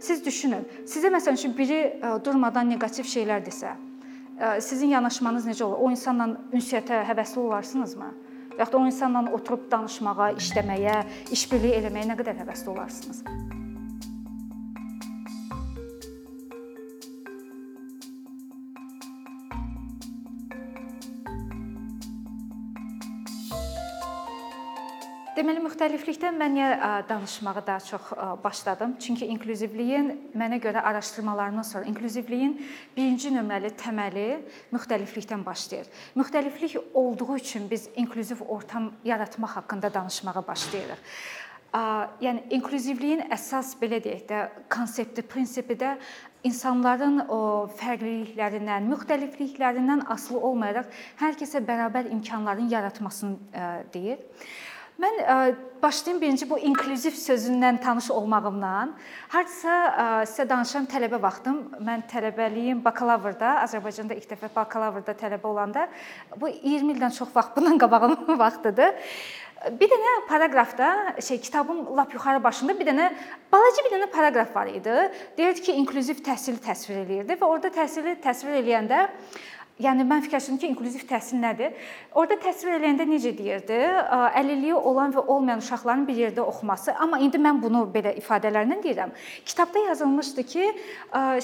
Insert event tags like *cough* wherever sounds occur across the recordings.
Siz düşünün. Sizə məsələn üçün biri durmadan neqativ şeylər desə, sizin yanaşmanız necə olur? O insanla ünsiyyətə həvəsli olarsınızmı? Və ya da o insanla oturub danışmağa, işləməyə, işbirliyi eləməyə nə qədər həvəsli olarsınız? Deməli müxtəliflikdən mən niyə danışmağı daha çox başladım? Çünki inklüzivliyin mənə görə araşdırmalarımdan sonra inklüzivliyin birinci nömrəli təməli müxtəliflikdən başlayır. Müxtəliflik olduğu üçün biz inklüziv ortam yaratmaq haqqında danışmağa başlayırıq. Yəni inklüzivliyin əsas belə deyək də konsepti, prinsipi də insanların o fərqliliklərindən, müxtəlifliklərindən asılı olmayaraq hər kəsə bərabər imkanların yaratmasını deyir. Mən ə, başlayım birinci bu inklüziv sözündən tanış olmağımdan. Hardasa ə, sizə danışan tələbə vaxtım, mən tələbəliyim bakalavrda, Azərbaycanda ilk dəfə bakalavrda tələbə olanda bu 20 ildən çox vaxt *laughs* bundan qabağın vaxtıdır. Bir dənə paraqrafda, şey kitabın lap yuxarı başında bir dənə balaca bir dənə paraqraf var idi. Deyirdi ki, inklüziv təhsili təsvir eləyirdi və orada təhsili təsvir eləyəndə Yəni mən fikirləşirdim ki, inklüziv təhsil nədir? Orda təsvir eləyəndə necə deyirdi? Əlilliyi olan və olmayan uşaqların bir yerdə oxuması. Amma indi mən bunu belə ifadələrlə deyirəm. Kitabda yazılmışdı ki,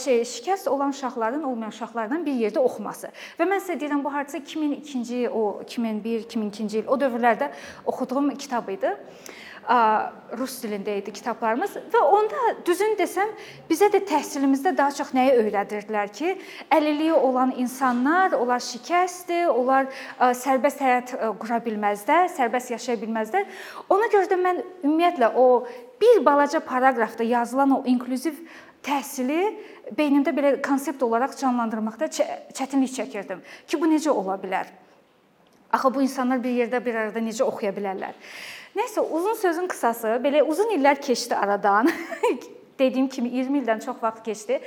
şey şikəst olan uşaqların olmayan uşaqlarla bir yerdə oxuması. Və mən sizə deyirəm bu hardasa 2002-ci, o 2001, 2002-ci il o dövrlərdə oxuduğum kitab idi rus dilində idi kitablarımız və onda düzün desəm bizə də təhsilimizdə daha çox nəyi öyrədirdilər ki, əlilliyi olan insanlar, onlar şikəstdir, onlar sərbəst həyat qura bilməzlər, sərbəst yaşaya bilməzlər. Ona görə də mən ümumiyyətlə o bir balaca paraqrafda yazılan o inklüziv təhsili beynimdə belə konsept olaraq canlandırmaqda çətinlik çəkirdim ki, bu necə ola bilər? Axı bu insanlar bir yerdə bir arada necə oxuya bilərlər? Nəsə uzun sözün qısası, belə uzun illər keçdi aradan. *laughs* Dediyim kimi 20 ildən çox vaxt keçdi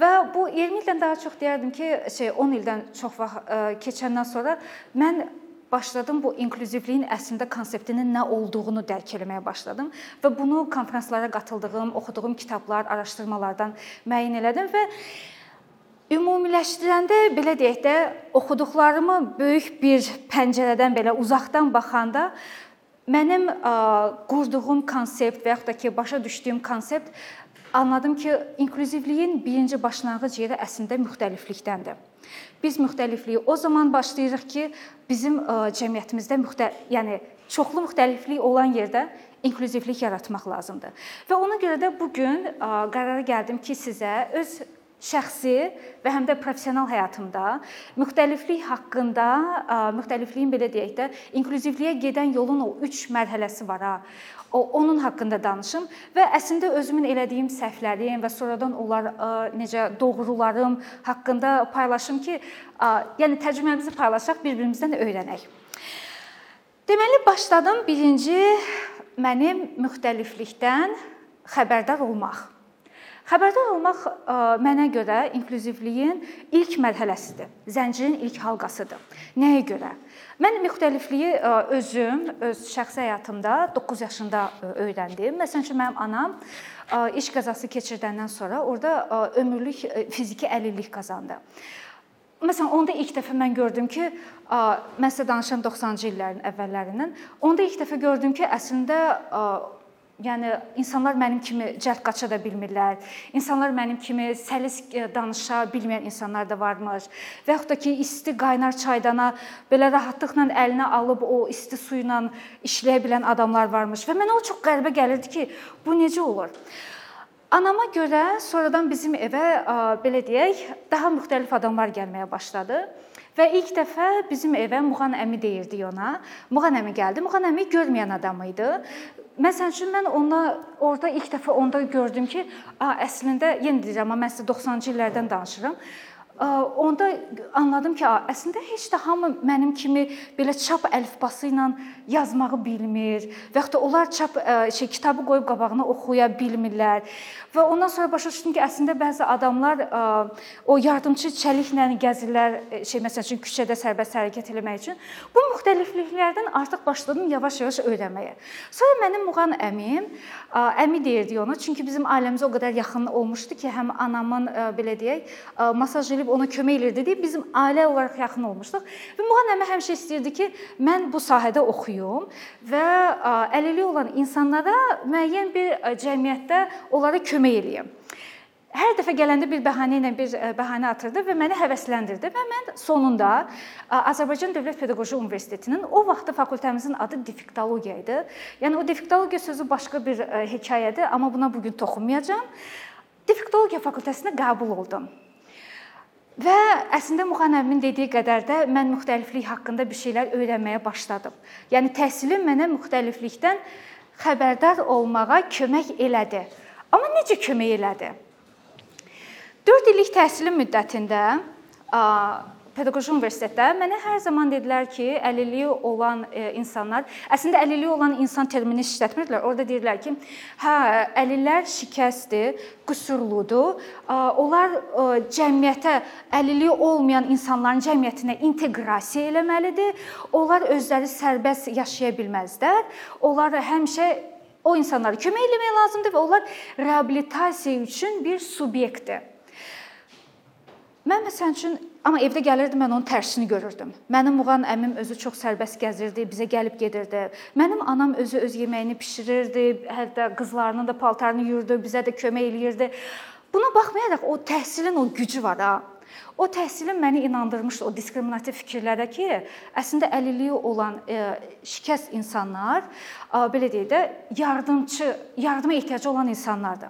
və bu 20 ildən daha çox deyərdim ki, şey 10 ildən çox vaxt keçəndən sonra mən başladım bu inklüzivliyin əslində konseptinin nə olduğunu dərk etməyə başladım və bunu konfranslara qatıldığım, oxuduğum kitablar, araşdırmalardan müəyyən elədim və ümumiləşdirəndə belə deyək də oxuduqlarımı böyük bir pəncərədən belə uzaqdan baxanda Mənim qurduğum konsept və yaxud da ki, başa düşdüyüm konsept anladım ki, inklüzivliyin birinci başlanğıc yeri əslində müxtəliflikdəndir. Biz müxtəlifliyi o zaman başlayırıq ki, bizim cəmiyyətimizdə müxtə yəni çoxlu müxtəliflik olan yerdə inklüzivlik yaratmaq lazımdır. Və ona görə də bu gün qərara gəldim ki, sizə öz şəxsi və həm də professional həyatımda müxtəliflik haqqında, müxtəlifliyin belə deyək də, inklüzivliyə gedən yolun o 3 mərhələsi var ha. O onun haqqında danışım və əslində özümün elədiyim səhvlərim və sonradan onlar necə doğrularım haqqında paylaşım ki, yəni təcrübəmizi paylaşaq, bir-birimizdən öyrənək. Deməli başladım birinci mənim müxtəliflikdən xəbərdar olmaq. Xəbərdar olmaq e, mənə görə inklüzivliyin ilk mərhələsidir. Zəncirin ilk halqasıdır. Nəyə görə? Mən müxtəlifliyi e, özüm öz şəxsi həyatımda 9 yaşında e, öyrəndim. Məsələn üçün mənim anam iş qəzası keçirdəndən sonra orada ömürlük fiziki əlillik qazandı. Məsələn, onda ilk dəfə mən gördüm ki, mən sizə danışan 90-cı illərin əvvəllərindən, onda ilk dəfə gördüm ki, əslində Yəni insanlar mənim kimi cəld qaça da bilmirlər. İnsanlar mənim kimi səlis e, danışa bilməyən insanlar da varmış. Və yaxud da ki, isti qaynar çaydana belə rahatlıqla əlinə alıb o isti su ilə işləyə bilən adamlar varmış və mənə o çox qəribə gəlirdi ki, bu necə olur? Anama görə sonradan bizim evə belə deyək, daha müxtəlif adamlar gəlməyə başladı. Və ilk dəfə bizim evə Muğan əmi deyirdik ona. Muğan əmi gəldi. Muğan əmi görməyən adam idi. Məsələn üçün mən ona orada ilk dəfə onda gördüm ki, əslində yenə deyirəm, amma mən sizə 90-cı illərdən danışıram. Onda anladım ki, əslində heç də hamı mənim kimi belə çap əlifbası ilə yazmağı bilmir və da onlar çap şey kitabı qoyub qabağına oxuya bilmirlər. Və ondan sonra başa düşdüm ki, əslində bəzi adamlar o yardımçı çəliklə gəzirlər, şey məsəl üçün küçədə sərbəst hərəkət etmək üçün. Bu müxtəlifliklərdən artıq başladım yavaş-yavaş öyrənməyə. Sonra mənim Muğan əmim, əmi deyirdi ona, çünki bizim ailəmizə o qədər yaxın olmuşdu ki, həm anamın belə deyək, masaj edib ona kömək edirdi deyə bizim ailə olaraq yaxın olmuşduq. Və Muğan əmi həmişə istəyirdi ki, mən bu sahədə oxuyum və əlilliyi olan insanlara müəyyən bir cəmiyyətdə onlara kömək eləyim. Hər dəfə gələndə bir bəhanə ilə bir e, bəhanə atırdı və məni həvəsləndirdi və mən sonunda Azərbaycan Dövlət Pedaqoji Universitetinin o vaxtı fakültəmizin adı difiktologiya idi. Yəni o difiktologiya sözü başqa bir e, hekayədir, amma buna bu gün toxunmayacağam. Difiktologiya fakültəsinə qəbul oldum. Və əslində Muxan əmimin dediyi qədər də mən müxtəliflik haqqında bir şeylər öyrənməyə başladım. Yəni təhsilim mənə müxtəliflikdən xəbərdar olmağa kömək elədi. Amma necə kömək elədi? 4 illik təhsilim müddətində pedaqoji universitetdə mənə hər zaman dedilər ki, əlilliyi olan e, insanlar, əslində əlilliyi olan insan termini işlətmirdilər. Orda deyirlər ki, hə, əlillər şikəstdir, qüsurludur. Onlar cəmiyyətə əlilliyi olmayan insanların cəmiyyətinə inteqrasiya eləməlidir. Onlar özləri sərbəst yaşaya bilməzlər. Onlar həmişə O insanlara kömək etmək lazımdır və onlar reabilitasiya üçün bir subyektdir. Mən məsəl üçün amma evdə gəlirdim mən onun tərsini görürdüm. Mənim Muğan əmim özü çox sərbəst gəzirdi, bizə gəlib gedirdi. Mənim anam özü öz yeməyini bişirirdi, hətta qızlarının da paltarını yuyurdu, bizə də kömək eləyirdi. Buna baxmayaraq o təhsilin o gücü var ha. O təhsilim məni inandırmışdı o diskriminativ fikirlərə ki, əslində əlilliyi olan e, şikəst insanlar, belə deyək də, yardımçı, yardıma ehtiyacı olan insanlardır.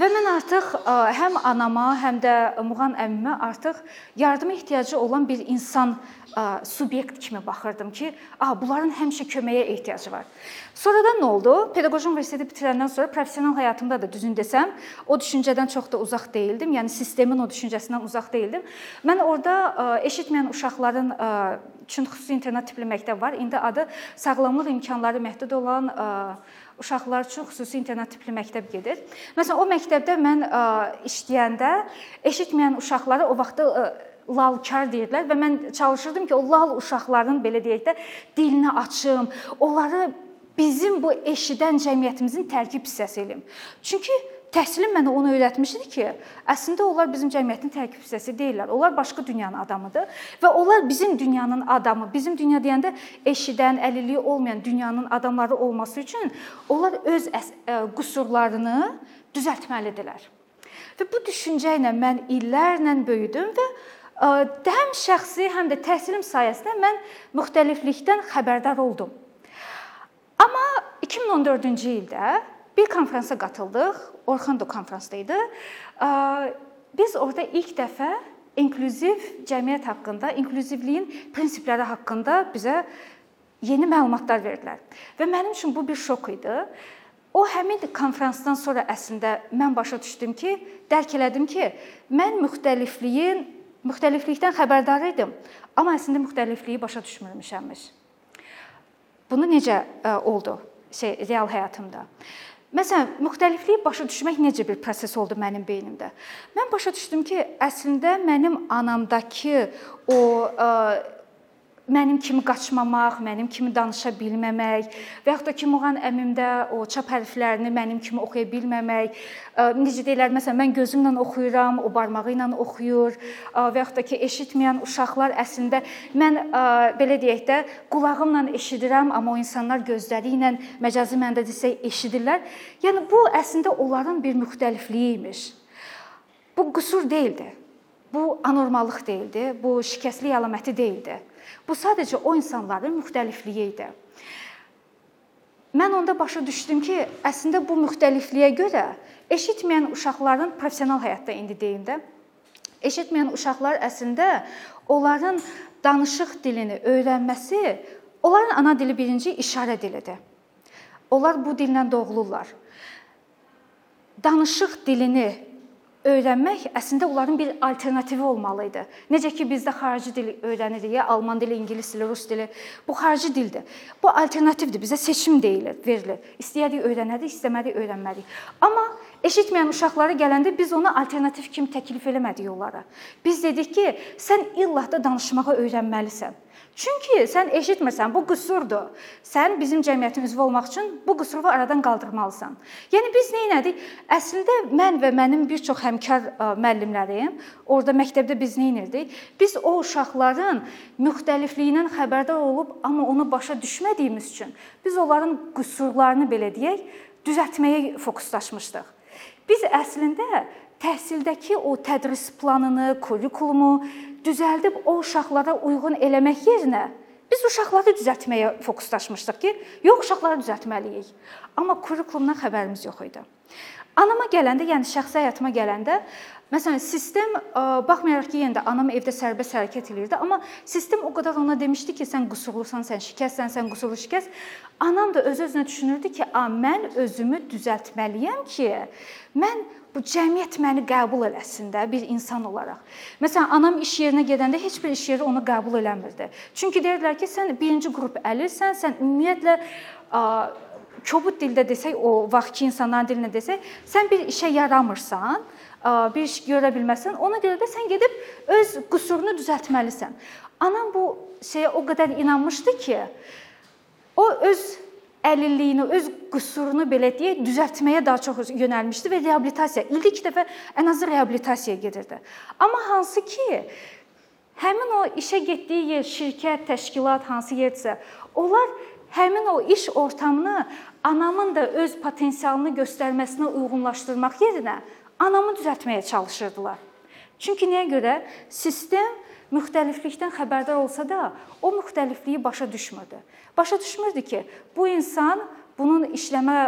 Və mən artıq həm anama, həm də Muğan əmmimə artıq yardıma ehtiyacı olan bir insan subyekt kimi baxırdım ki, a, bunların həmişə köməyə ehtiyacı var. Sonradan nə oldu? Pedaqoji universiteti bitirəndən sonra professional həyatımda da düzün desəm, o düşüncədən çox da uzaq deyildim. Yəni sistemin o düşüncəsindən uzaq deyildim. Mən orada eşitməyən uşaqların üçün xüsusi internat tipli məktəb var. İndi adı sağlamlıq imkanları məhdud olan uşaqlar üçün xüsusi internat tipli məktəb gedir. Məsələn, o məktəbdə mən ə, işləyəndə eşitməyən uşaqları o vaxtda ə, lalkar deyirlər və mən çalışırdım ki, o lal uşaqların belə deyək də dilini açım, onları bizim bu eşidən cəmiyyətimizin tərkib hissəsi eləyim. Çünki təhsilim mənə onu öyrətmişdi ki, əslində onlar bizim cəmiyyətin tərkib hissəsi deyillər. Onlar başqa dünyanın adamıdır və onlar bizim dünyanın adamı. Bizim dünya deyəndə eşidən, əlilliyi olmayan dünyanın adamları olması üçün onlar öz qüsurlarını düzəltməlidirlər. Və bu düşüncə ilə mən illərlə böyüdüm və həm şəxsi, həm də təhsilim sayəsində mən müxtəliflikdən xəbərdar oldum. Amma 2014-cü ildə bir konfransa qatıldıq. Orxando konfransda idi. Biz orada ilk dəfə inklüziv cəmiyyət haqqında, inklüzivliyin prinsipləri haqqında bizə yeni məlumatlar verdilər. Və mənim üçün bu bir şok idi. O həmin konfransdan sonra əslində mən başa düşdüm ki, dərk elədim ki, mən müxtəlifliyin, müxtəliflikdən xəbərdar idim, amma əslində müxtəlifliyi başa düşmürmüşəmmiş. Bunu necə oldu şey real həyatımda? Məsələn, müxtəlifliyi başa düşmək necə bir proses oldu mənim beynimdə? Mən başa düşdüm ki, əslində mənim anamdakı o ə, mənim kimi qaçmamaq, mənim kimi danışa bilməmək və yaxud da ki, Muğan əmimdə o çap hərflərini mənim kimi oxuya bilməmək, necə deyirlər, məsələn, mən gözümlə oxuyuram, o barmağı ilə oxuyur və yaxud da ki, eşitməyən uşaqlar əslində mən belə deyək də, qulağımla eşidirəm, amma o insanlar gözləri ilə məcazi mənada desək eşidirlər. Yəni bu əslində onların bir müxtəlifliyi imiş. Bu qüsur deyildi. Bu anormallıq deyildi, bu şikəstlik əlaməti deyildi. Bu sadəcə o insanların müxtəlifliyi idi. Mən onda başa düşdüm ki, əslində bu müxtəlifliyə görə eşitməyən uşaqların professional həyatda indi deyim də, eşitməyən uşaqlar əslində onların danışıq dilini öyrənməsi onların ana dili birinci işarə dilidir. Onlar bu dillə doğulurlar. Danışıq dilini öyrənmək əslində onların bir alternativi olmalı idi. Necə ki bizdə xarici dil öyrənirik, ya alman dili, ingilis dili, rus dili. Bu xarici dildir. Bu alternativdir. Bizə seçim deyilir, verilir. İstəyirik öyrənərik, istəmədik öyrənmərik. Amma eşitməyən uşaqlara gələndə biz ona alternativ kimi təklif eləmədik onlara. Biz dedik ki, sən illah da danışmağı öyrənməlisən. Çünki sən eşitmirsən, bu qüsurdur. Sən bizim cəmiyyətin üzvü olmaq üçün bu qüsuru aradan qaldırmalısan. Yəni biz nə etdik? Əslində mən və mənim bir çox həmkar müəllimlərim orada məktəbdə biz nə edirdik? Biz o uşaqların müxtəlifliyindən xəbərdar olub, amma onu başa düşmədiyimiz üçün biz onların qüsurlarını belə deyək, düzəltməyə fokuslaşmışdıq. Biz əslində təhsildəki o tədris planını, kurrikulumu düzəldib o uşaqlara uyğun eləmək yerinə biz uşaqları düzəltməyə fokuslaşmışdıq ki, yox uşaqları düzəltməliyik. Amma kurrikulumdan xəbərimiz yox idi. Anama gələndə, yəni şəxsi həyatıma gələndə, məsələn, sistem baxmayaraq ki, yenə də anam evdə sərbəst hərəkət eləyirdi, amma sistem o qədər ona demişdi ki, sən qüsurlusan, sən şikəstsən, sən qüsurlu şikəst. Anam da öz-özünə düşünürdü ki, "A, mən özümü düzəltməliyəm ki, mən bu cəmiyyət məni qəbul eləsin də bir insan olaraq. Məsələn, anam iş yerinə gedəndə heç bir iş yeri onu qəbul eləmirdi. Çünki deyirdilər ki, sən birinci qrup əlilsən, sən ümumiyyətlə kobud dildə desək, o vaxtki insanların dilinə desək, sən bir işə yaramırsan, bir iş görə bilməsən, ona görə də sən gedib öz qüsurunu düzəltməlisən. Anam bu şeyə o qədər inanmışdı ki, o öz əlilliyini, öz qüsurunu belə deyək, düzəltməyə daha çox yönəlmişdi və reabilitasiya, ildə 2 dəfə ən azı reabilitasiyaya gedirdi. Amma hansı ki, həmin o işə getdiyi yer, şirkət, təşkilat hansı yerdirsə, onlar həmin o iş ortamını anamın da öz potensialını göstərməsinə uyğunlaşdırmaq yerinə anamı düzəltməyə çalışırdılar. Çünki nəyə görə? Sistem müxtəliflikdən xəbərdar olsa da, o müxtəlifliyi başa düşmürdü. Başa düşmürdü ki, bu insan bunun işləmə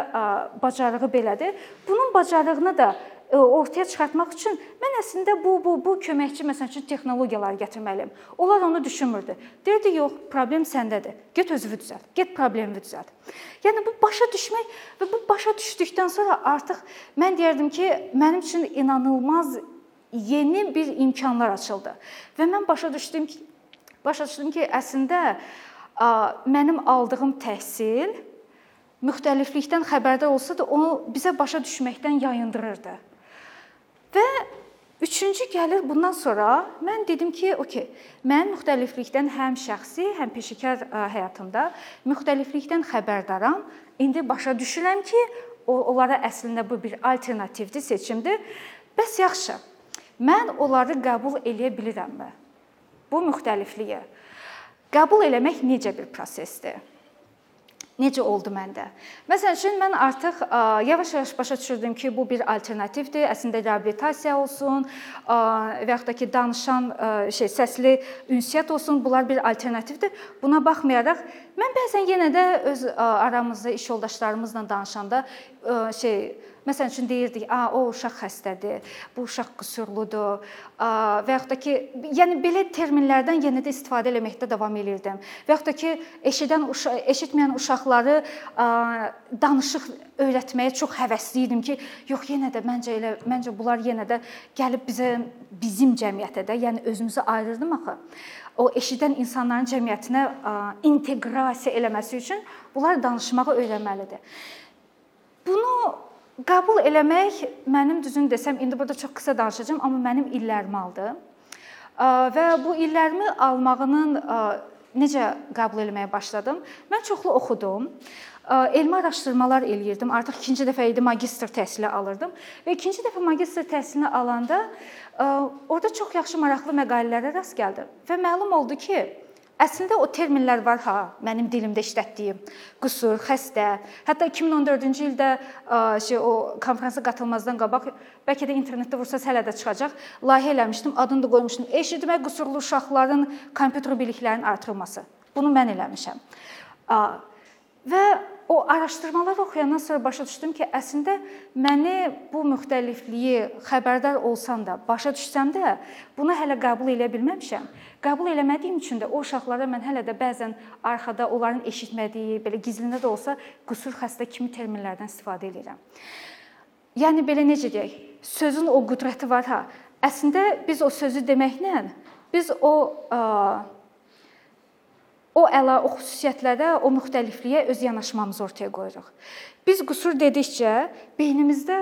bacarığı belədir. Bunun bacarığını da ortaya çıxartmaq üçün mən əslində bu bu bu köməkçi məsəl üçün texnologiyaları gətirməliyəm. Onlar onu düşünmürdü. Deyirdi, yox, problem səndədir. Get özünü düzəlt. Get problemi düzəlt. Yəni bu başa düşmək və bu başa düşdükdən sonra artıq mən deyərdim ki, mənim üçün inanılmaz yeni bir imkanlar açıldı. Və mən başa düşdüm ki, başa düşdüm ki, əslində mənim aldığım təhsil müxtəliflikdən xəbərdar olsa da onu bizə başa düşməkdən yayındırırdı. Və üçüncü gəlir bundan sonra mən dedim ki, okey, mən müxtəliflikdən həm şəxsi, həm peşəkar həyatımda müxtəliflikdən xəbərdaram. İndi başa düşürəm ki, onlara əslində bu bir alternativdir, seçimdir. Bəs yaxşı. Mən onları qəbul eləyə bilirəmmi? Bu müxtəlifliyi qəbul eləmək necə bir prosesdir? necə oldu məndə? Məsəl üçün mən artıq yavaş-yavaş başa düşürdüm ki, bu bir alternativdir. Əslində reabilitasiya olsun, və yaxud da ki, danışan şey səsli ünsiyyət olsun, bunlar bir alternativdir. Buna baxmayaraq mən bəzən yenə də öz aramızda iş yoldaşlarımızla danışanda şey Məsəl üçün deyirdik, "A, o uşaq xəstədir, bu uşaq qüsurludur." və yaxud da ki, yəni belə terminlərdən yenə də istifadə etməkdə davam elirdim. Və yaxud da ki, eşidən uşaq, eşitməyən uşaqları danışıq öyrətməyə çox həvəsli idim ki, yox, yenə də məncə elə məncə bunlar yenə də gəlib bizə bizim cəmiyyətə də, yəni özümüzü ayırırdım axı. O eşidən insanların cəmiyyətinə inteqrasiya eləməsi üçün bunlar danışmağı öyrənməlidir. Bunu Qəbul eləmək mənim düzünü desəm, indi burada çox qısa danışacağam, amma mənim illərimi aldı. Və bu illərimi almağının necə qəbul eləməyə başladım? Mən çoxlu oxudum. Elmi araşdırmalar eləyirdim. Artıq ikinci dəfə idi magistr təhsili alırdım və ikinci dəfə magistr təhsilini alanda orada çox yaxşı maraqlı məqalələrə rast gəldim və məlum oldu ki, Əslində o terminlər var ha, mənim dilimdə işlətdiyim. Qüsur, xəstə. Hətta 2014-cü ildə şey o konfransa qatılmazdan qabaq bəlkə də internetdə vursaz hələ də çıxacaq. Layihə eləmişdim, adını da qoymuşdum. Eşitmə qüsurlu uşaqların kompüter biliklərinin artırılması. Bunu mən eləmişəm. Və o araşdırmaları oxuyandan sonra başa düşdüm ki, əslində məni bu müxtəlifliyi xəbərdar olsam da, başa düşsəm də, bunu hələ qəbul edə bilməmişəm. Qəbul eləmədiyim üçün də o uşaqlara mən hələ də bəzən arxada onların eşitmədiyi, belə gizlində də olsa qüsur xəstə kimi terminlərdən istifadə edirəm. Yəni belə necə deyək? sözün o qüdrəti var ha. Əslində biz o sözü deməklə biz o ə, o əla o xüsusiyyətlərə, o müxtəlifliyə öz yanaşmamızı ortaya qoyuruq. Biz qüsur dedikcə beynimizdə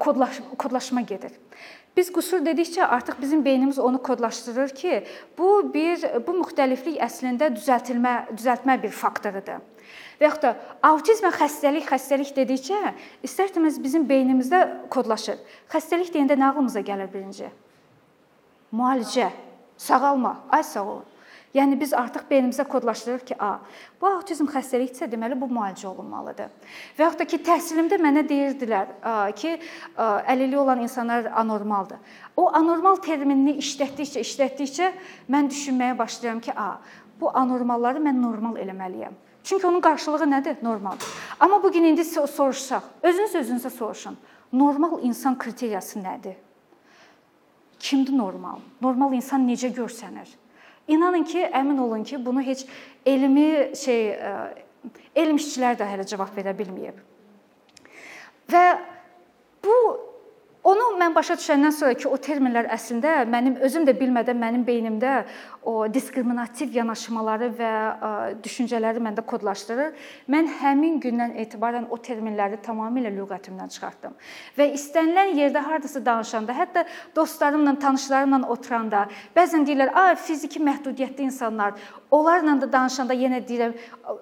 kodlaş kodlaşma gedir. Biz qüsur dedikcə artıq bizim beynimiz onu kodlaşdırır ki, bu bir bu müxtəliflik əslində düzəltilmə, düzəltmə bir faktorudur. Və yaxud da autizm xəstəlik, xəstəlik dedikcə istərsəmiz bizim beynimizdə kodlaşır. Xəstəlik deyəndə nə ağlımıza gəlir birinci? Müalicə, sağalma, ay sağ ol. Yəni biz artıq beynimizə kodlaşdırırıq ki, a, bu autizm xəstəlikdirsə, deməli bu müalicə olunmalıdır. Və yaxud da ki, təhsilimdə mənə deyirdilər ki, əlilliyi olan insanlar anormaldır. O anormal terminini işlətdikcə, işlətdikcə mən düşünməyə başlayıram ki, a, bu anormalları mən normal eləməliyəm. Çünki onun qarşılığı nədir? Normaldır. Amma bu gün indi soruşsaq, özünüz özünüzə soruşun. Normal insan kriteriyası nədir? Kimdir normal? Normal insan necə görsənir? İnanın ki, əmin olun ki, bunu heç elmi şey e, elm işçilər də hələ cavab verə bilməyib. Və mən başa düşəndən sonra ki, o terminlər əslində mənim özüm də bilmədən mənim beynimdə o diskriminativ yanaşmaları və düşüncələri məndə kodlaşdırır. Mən həmin gündən etibarən o terminləri tamamilə lüğətimdən çıxartdım. Və istənilən yerdə hardasa danışanda, hətta dostlarımla, tanışlarımla oturanda, bəzən deyirlər, "A, fiziki məhdudiyyətli insanlar." Onlarla da danışanda yenə deyirəm,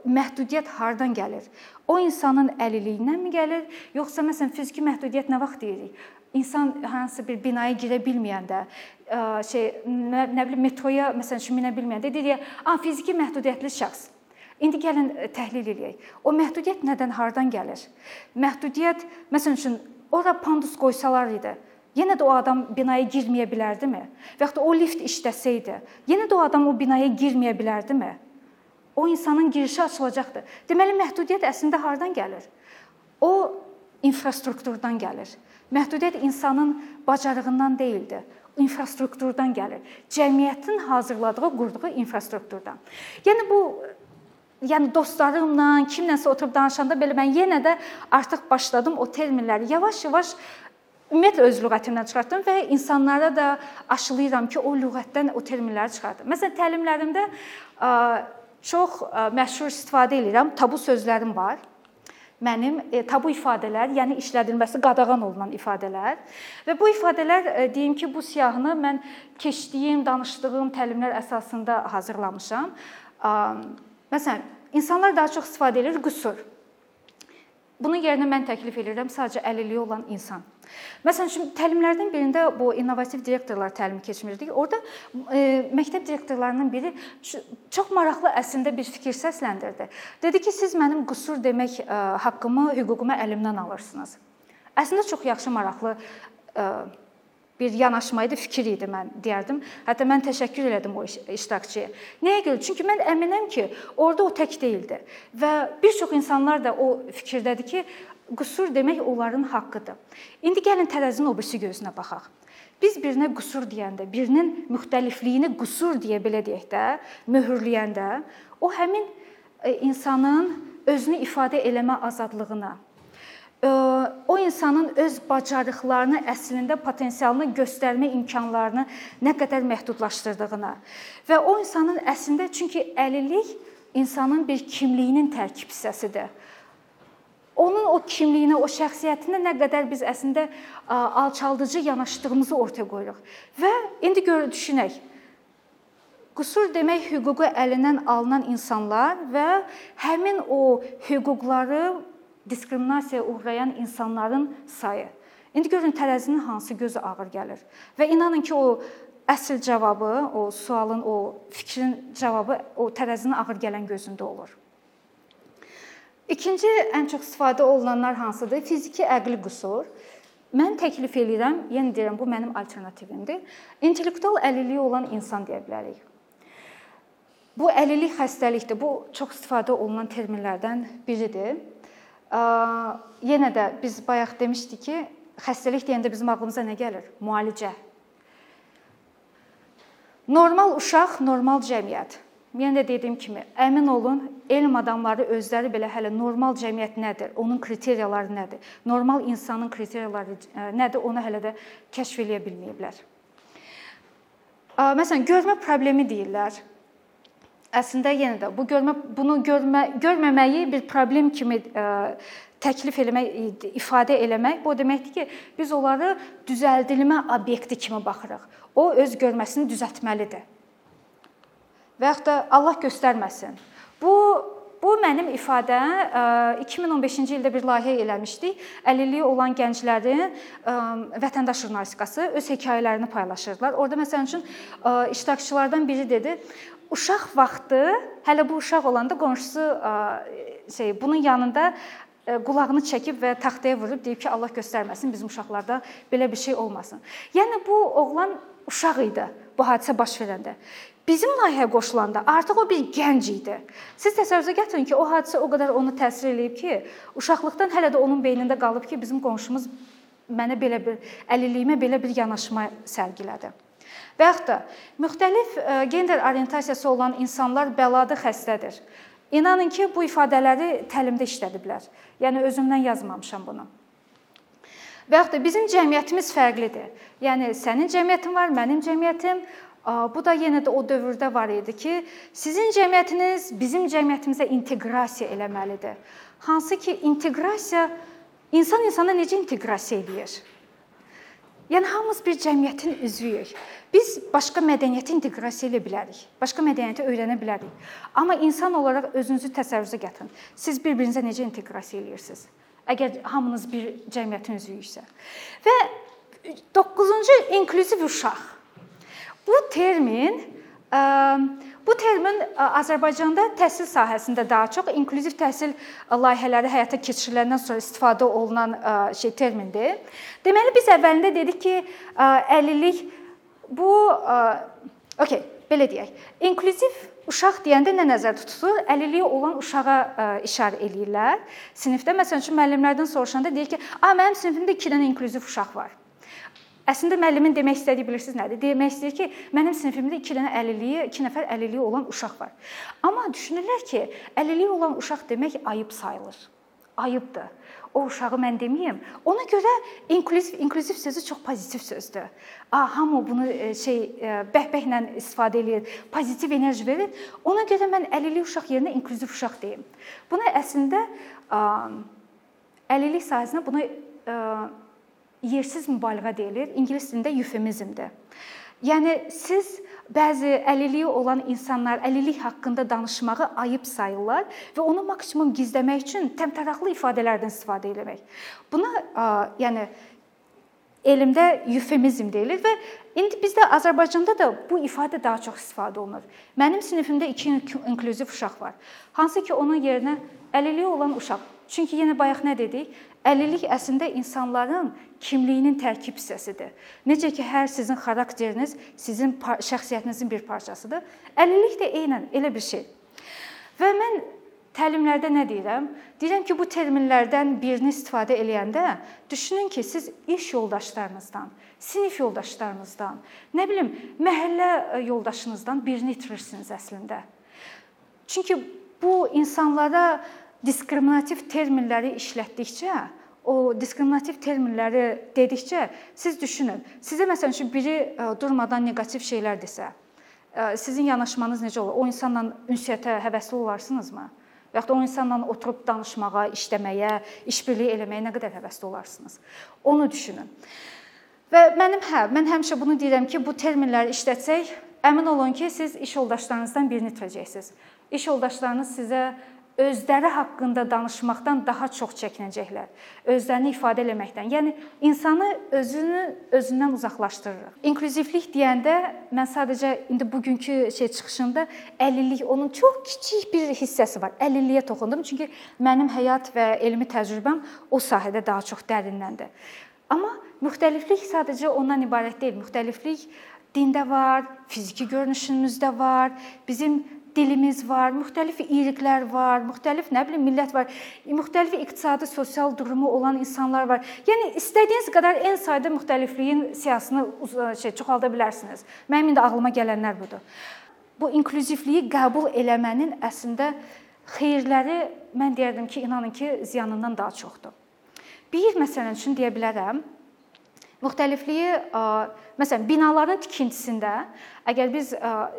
məhdudiyyət hardan gəlir? O insanın əlilliyindən mi gəlir, yoxsa məsələn fiziki məhdudiyyət nə vaxt deyirik? İnsan hansı bir binaya girə bilməyəndə, şey nə, nə bilim metroya məsələn üçün minə bilməyəndə deyirik, "A, fiziki məhdudiyyətli şəxs." İndi gəlin təhlil eləyək. O məhdudiyyət nədən, hardan gəlir? Məhdudiyyət məsələn üçün ora pandus qoysalar idi, yenə də o adam binaya girməyə bilərdimi? Və ya da o lift işləsəydi, yenə də o adam o binaya girməyə bilərdimi? O insanın girişi açılacaqdı. Deməli məhdudiyyət əslində hardan gəlir? O infrastrukturdan gəlir. Məhdudiyyət insanın bacarığından deyildi, infrastrukturdan gəlir. Cəmiyyətin hazırladığı, qurduğu infrastrukturdan. Yəni bu yəni dostlarımla, kimlənsə oturub danışanda belə mən yenə də artıq başladım o terminləri yavaş-yavaş ümumiyyətlə öz lüğətimdən çıxartdım və insanlara da aşılayıram ki, o lüğətdən o terminləri çıxardım. Məsələn, təlimlərimdə çox məşhur istifadə edirəm, tabu sözlərim var mənim e, tabu ifadələr, yəni işlədilməsi qadağan olunan ifadələr və bu ifadələr e, deyim ki, bu siyahını mən keçdiyim, danışdığım təlimlər əsasında hazırlamışam. Məsələn, insanlar daha çox istifadə edir qüsur. Bunun yerinə mən təklif edirəm sadəcə əlilliyi olan insan. Məsələn üçün təlimlərdən birində bu innovativ direktorlar təlimi keçmirdik. Orda e, məktəb direktorlarının biri çox maraqlı əslində bir fikir səsləndirdi. Dedi ki, siz mənim qüsur demək e, haqqımı, hüququmu əlimdən alırsınız. Əslində çox yaxşı, maraqlı e, bir yanaşma idi, fikir idi mən deyərdim. Hətta mən təşəkkür elədim o iştirakçıya. Nəyə görə? Çünki mən əminəm ki, orada o tək deyildi və bir çox insanlar da o fikirdədir ki, qüsur demək onların haqqıdır. İndi gəlin tərəzinin o birisi gözünə baxaq. Biz birinə qüsur deyəndə, birinin müxtəlifliyini qüsur deyə belə deyək də, möhürləyəndə, o həmin e, insanın özünü ifadə eləmə azadlığına, e, o insanın öz bacarıqlarını, əslində potensialını göstərmə imkanlarını nə qədər məhdudlaşdırdığına və o insanın əslində çünki əlillik insanın bir kimliyinin tərkib hissəsidir onun o kimliyinə, o şəxsiyyətinə nə qədər biz əslində alçaldıcı yanaşdığımızı ortaya qoyuruq. Və indi gör düşünək. Qüsur demək hüququ əlindən alınan insanlar və həmin o hüquqları diskriminasiyaya uğrayan insanların sayı. İndi görün tərəzinin hansı gözü ağır gəlir. Və inanın ki, o əsl cavabı, o sualın, o fikrin cavabı o tərəzinin ağır gələn gözündə olur. İkinci ən çox istifadə olunanlar hansıdır? Fiziki əqli qüsur. Mən təklif eləyirəm, yenə deyirəm, bu mənim alternativimdir. İntellektual əlilliyi olan insan deyə bilərik. Bu əlillik xəstəlikdir. Bu çox istifadə olunan terminlərdən biridir. Yenə də biz bayaq demişdik ki, xəstəlik deyəndə bizim ağlımıza nə gəlir? Müalicə. Normal uşaq, normal cəmiyyət. Yenə də dediyim kimi, əmin olun, elm adamları özləri belə hələ normal cəmiyyət nədir, onun kriteriyaları nədir, normal insanın kriteriyaları e, nədir, onu hələ də kəşf eləyə bilməyiblər. Məsələn, görmə problemi deyirlər. Əslində yenə də bu görmə bunu görmə görməməyi bir problem kimi e, təklif eləmək, ifadə eləmək bu deməkdir ki, biz onları düzəldilmə obyekti kimi baxırıq. O öz görməsini düzəltməlidir və yaxud da Allah göstərməsin. Bu bu mənim ifadəm 2015-ci ildə bir layihə eləmişdik. Əlilliyi olan gənclərin vətəndaş jurnalistikası öz hekayələrini paylaşırdılar. Orda məsəl üçün iştirakçılardan biri dedi: "Uşaq vaxtı, hələ bu uşaq olanda qonşusu şey bunun yanında qulağını çəkib və taxtaya vurub deyib ki, Allah göstərməsin bizim uşaqlarda belə bir şey olmasın. Yəni bu oğlan uşaq idi bu hadisə baş verəndə. Bizim layihəyə qoşulanda artıq o bir gənc idi. Siz təsəvvürə gətirin ki, o hadisə o qədər onu təsir eləyib ki, uşaqlıqdan hələ də onun beynində qalıb ki, bizim qonşumuz mənə belə bir əlilliyimə belə bir yanaşma sərgilədi. Və yaxud da müxtəlif e, gender orientasiyası olan insanlar bəladı xəstədir. İnanın ki, bu ifadələri təlimdə işlədiblər. Yəni özümdən yazmamışam bunu. Və yaxud da bizim cəmiyyətimiz fərqlidir. Yəni sənin cəmiyyətin var, mənim cəmiyyətim, Bu da yenə də o dövrdə var idi ki, sizin cəmiyyətiniz bizim cəmiyyətimizə inteqrasiya eləməlidir. Hansı ki, inteqrasiya insan insana necə inteqrasiya eləyir? Yəni hamımız bir cəmiyyətin üzvüyük. Biz başqa mədəniyyətə inteqrasiya edə bilərik. Başqa mədəniyyəti öyrənə bilərik. Amma insan olaraq özünüzü təsəvvürə gətirin. Siz bir-birinizə necə inteqrasiya eləyirsiniz? Əgər hamınız bir cəmiyyətin üzvüyüksə. Və 9-cu inklüziv uşaq Bu termin bu termin Azərbaycanda təhsil sahəsində daha çox inklüziv təhsil layihələri həyata keçiriləndən sonra istifadə olunan şey termindir. Deməli biz əvvəlində dedik ki, əlillik bu okey, belə deyək. İnklüziv uşaq deyəndə nə nəzərdə tutulur? Əlilliyi olan uşağa işarə eləyirlər. Sinifdə məsələn üçün müəllimlərdən soruşanda deyir ki, "A, mənim sinifimdə 2 dənə inklüziv uşaq var." Əslində müəllimin demək istədiyi bilirsiniz nədir? Demək istəyir ki, mənim sinifimdə 2 dənə əlilliyi, 2 nəfər əlilliyi olan uşaq var. Amma düşünürlər ki, əlilliyi olan uşaq demək ayıb sayılır. Ayıbdır. O uşağı mən deməyim. Ona görə inklüziv inklüziv sözü çox pozitiv sözdür. A, hamı bunu e, şey e, bəhbəhlə istifadə eləyir, pozitiv enerji verir. Ona görə mən əlillik uşaq yerinə inklüziv uşaq deyim. Buna əslində əlillik sahəsində buna yersiz mübaliğə deyilir. İngilis dilində eufemizmdir. Yəni siz bəzi əlilliyi olan insanlar əlillik haqqında danışmağı ayıb sayırlar və onu maksimum gizləmək üçün təmtəraqlı ifadələrdən istifadə etmək. Buna yəni elmdə eufemizm deyilir və indi bizdə Azərbaycanda da bu ifadə daha çox istifadə olunur. Mənim sinifimdə 2 inklüziv uşaq var. Hansı ki onun yerinə əlilliyi olan uşaq. Çünki yenə bayaq nə dedik? Əlillik əslində insanların kimliyinin tərkib hissəsidir. Necə ki, hər sizin xarakteriniz sizin şəxsiyyətinizin bir parçasıdır. Əlillik də eynən elə bir şey. Və mən təlimlərdə nə deyirəm? Deyirəm ki, bu terminlərdən birini istifadə eləyəndə düşünün ki, siz iş yoldaşlarınızdan, sinif yoldaşlarınızdan, nə bilim, məhəllə e, yoldaşınızdan birini itirirsiniz əslində. Çünki bu insanlara diskriminativ terminləri işlətdikcə, o diskriminativ terminləri dedikcə siz düşünün. Sizə məsələn üçün biri e, durmadan neqativ şeylər desə, e, sizin yanaşmanız necə olur? O insanla ünsiyyətə həvəsli olarsınızmı? Və ya da o insanla oturub danışmağa, işləməyə, işbirliyi eləməyə nə qədər həvəsli olarsınız? Onu düşünün. Və mənim hə, mən həmişə bunu deyirəm ki, bu terminləri işlətsək, əmin olun ki, siz iş yoldaşlarınızdan birini itirəcəksiniz. İş yoldaşlarınız sizə özləri haqqında danışmaqdan daha çox çəkinəcəklər. Özlərini ifadə etməkdən. Yəni insanı özünü özündən uzaqlaşdırır. İnklüzivlik deyəndə mən sadəcə indi bugünkü şey çıxışında əlillik onun çox kiçik bir hissəsi var. Əlilliyə toxundum çünki mənim həyat və elmi təcrübəm o sahədə daha çox dərinləndir. Amma müxtəliflik sadəcə ondan ibarət deyil. Müxtəliflik dində var, fiziki görünüşümüzdə var, bizim dilimiz var, müxtəlif irqlər var, müxtəlif nə bilim millət var, müxtəlif iqtisadi, sosial durumu olan insanlar var. Yəni istədiyiniz qədər en sayda müxtəlifliyin siyahısını şey çoxalda bilərsiniz. Mənim indi ağlıma gələnlər budur. bu inklüzivliyi qəbul eləmənin əslində xeyirləri mən deyərdim ki, inanın ki, ziyanından daha çoxdur. Bir məsələn üçün deyə bilərəm, müxtəlifliyi məsələn binaların tikintisində əgər biz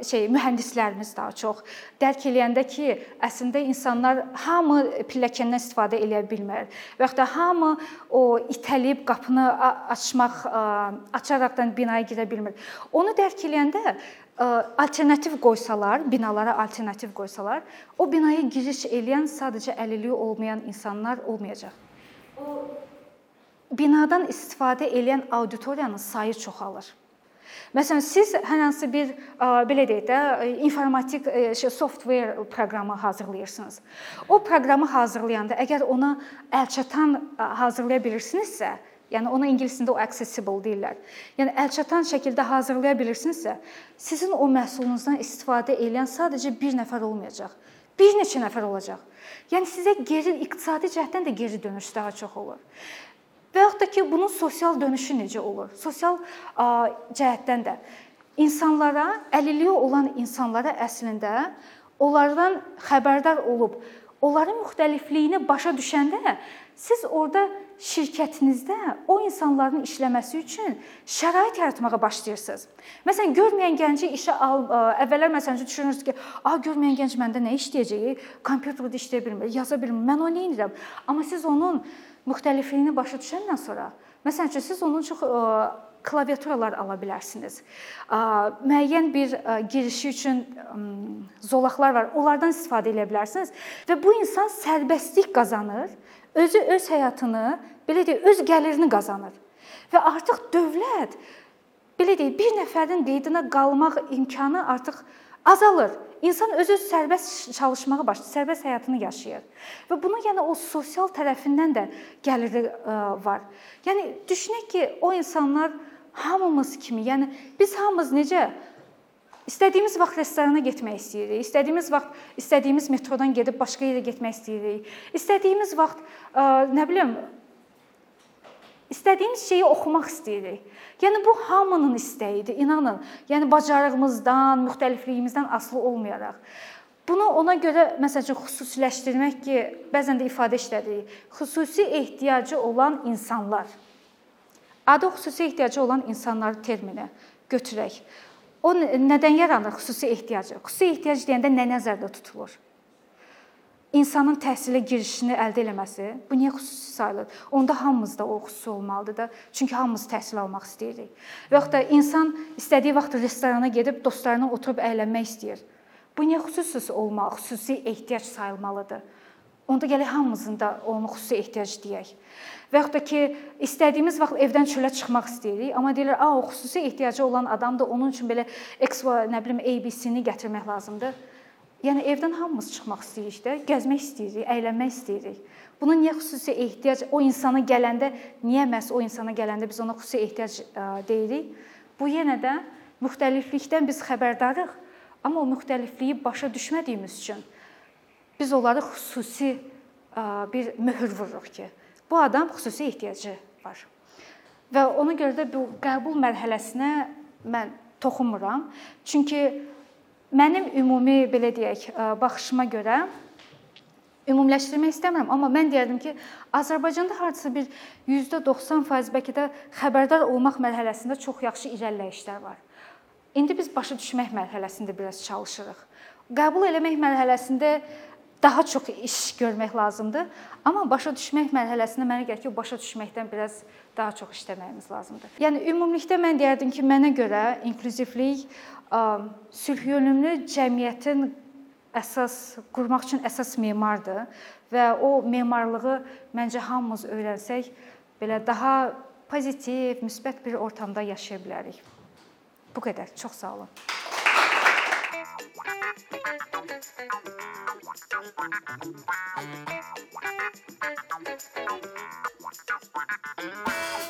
şey mühəndislərimiz daha çox dərk eləyəndə ki, əslində insanlar hamı pilləkəndən istifadə eləyə bilmir və ya da hamı o itəlib qapını açmaq açaraqdan binaya girə bilmir. Onu dərk eləyəndə alternativ qoysalar, binalara alternativ qoysalar, o binaya giriş eləyən sadəcə əlilliyi olmayan insanlar olmayacaq. O binadan istifadə edən auditoriyanın sayı çoxalır. Məsələn, siz hər hansı bir belə deyək də, informatik şey software proqramı hazırlayırsınız. O proqramı hazırlayanda əgər ona əlçatan hazırlaya bilirsinizsə, yəni ona ingilis dilində o accessible deyirlər. Yəni əlçatan şəkildə hazırlaya bilirsinizsə, sizin o məhsulunuzdan istifadə edən sadəcə bir nəfər olmayacaq. Bir neçə nəfər olacaq. Yəni sizə geri iqtisadi cəhddən də geri dönüş daha çox olur. Və yaxud da ki, bunun sosial dönüşü necə olur? Sosial cəhətdən də insanlara, əlilliyi olan insanlara əslində onlardan xəbərdar olub, onların müxtəlifliyini başa düşəndə siz orada şirkətinizdə o insanların işləməsi üçün şərait yaratmağa başlayırsınız. Məsələn, görməyən gənci işə al, əvvəllər məsələn düşünürsüz ki, "A, görməyən gənc məndə nə işləyəcək? Kompüterdə işləyə bilmir, yaza bilmir. Mən onu nə edirəm?" Amma siz onun müxtəlifliyini başa düşəndən sonra, məsələn üçün siz onun çox klaviaturalar ala bilərsiniz. Müəyyən bir girişi üçün zolaqlar var. Onlardan istifadə edə bilərsiniz və bu insan sərbəstlik qazanır, özü öz həyatını, belə deyək, öz gəlirini qazanır. Və artıq dövlət belə deyək, bir nəfərin qeydinə qalmaq imkanı artıq azalır. İnsan özü sərbəst çalışmağa başlayır, sərbəst həyatını yaşayır. Və bunu yəni o sosial tərəfindən də gəliri var. Yəni düşünək ki, o insanlar hamımız kimi, yəni biz hamımız necə İstədiyimiz vaxt restorana getmək istəyirik. İstədiyimiz vaxt istədiyimiz metrodan gedib başqa yerə getmək istəyirik. İstədiyimiz vaxt nə bilim istədiyimiz şeyi oxumaq istəyirik. Yəni bu hamının istəyidir, inanın. Yəni bacarığımızdan, müxtəlifliyimizdən asılı olmayaraq. Bunu ona görə məsələn xüsusiləşdirmək ki, bəzən də ifadə işlədirik. Xüsusi ehtiyacı olan insanlar. Adı xüsusi ehtiyacı olan insanlar termini götürək. O nədən yaranır xüsusi ehtiyacı? Xüsusi ehtiyac deyəndə nə nəzərdə tutulur? İnsanın təhsilə girişini əldə eləməsi, bu niyə xüsusi sayılır? Onda hamımızda o xüsusi olmalıdır da. Çünki hamımız təhsil almaq istəyirik. Və yaxud da insan istədiyi vaxt restorana gedib dostlarına oturub əylənmək istəyir. Bu niyə xüsusi olmalı, xüsusi ehtiyac sayılmalıdır? Onda gələk hamımızın da onu xüsusi ehtiyac deyək. Və yaxud da ki, istədiyimiz vaxt evdən çölə çıxmaq istəyirik, amma deyirlər, "A, o xüsusi ehtiyacı olan adamdır, onun üçün belə X, nə bilim, ABC-ni gətirmək lazımdır." Yəni evdən hamımız çıxmaq istəyirik də, gəzmək istəyirik, əylənmək istəyirik. Bunun niyə xüsusi ehtiyac o insana gələndə, niyə məhz o insana gələndə biz ona xüsusi ehtiyac deyirik? Bu yenə də müxtəliflikdən biz xəbərdarıq, amma o müxtəlifliyi başa düşmədiyimiz üçün biz onları xüsusi bir möhür vururuq ki, bu adam xüsusi ehtiyacı var. Və ona görə də bu qəbul mərhələsinə mən toxunmuram. Çünki Mənim ümumi belə deyək, baxışıma görə ümumiləşdirmək istəmirəm, amma mən deyərdim ki, Azərbaycanda hardasa bir %90% bəlkə də xəbərdar olmaq mərhələsində çox yaxşı irəliləyişlər var. İndi biz başa düşmək mərhələsində biraz çalışırıq. Qəbul eləmək mərhələsində daha çox iş görmək lazımdır, amma başa düşmək mərhələsində mənə gəlir ki, başa düşməkdən biraz daha çox işləməyimiz lazımdır. Yəni ümumilikdə mən deyərdim ki, mənə görə inklüzivlik sülhyönümlü cəmiyyətin əsas qurmaq üçün əsas memardır və o memarlığı məncə hamımız öyrənsək belə daha pozitiv, müsbət bir ortamda yaşaya bilərik. Bu qədər. Çox sağ olun. Thank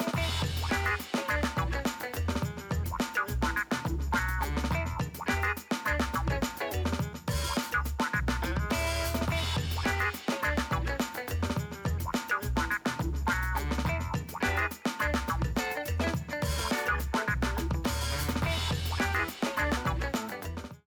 you.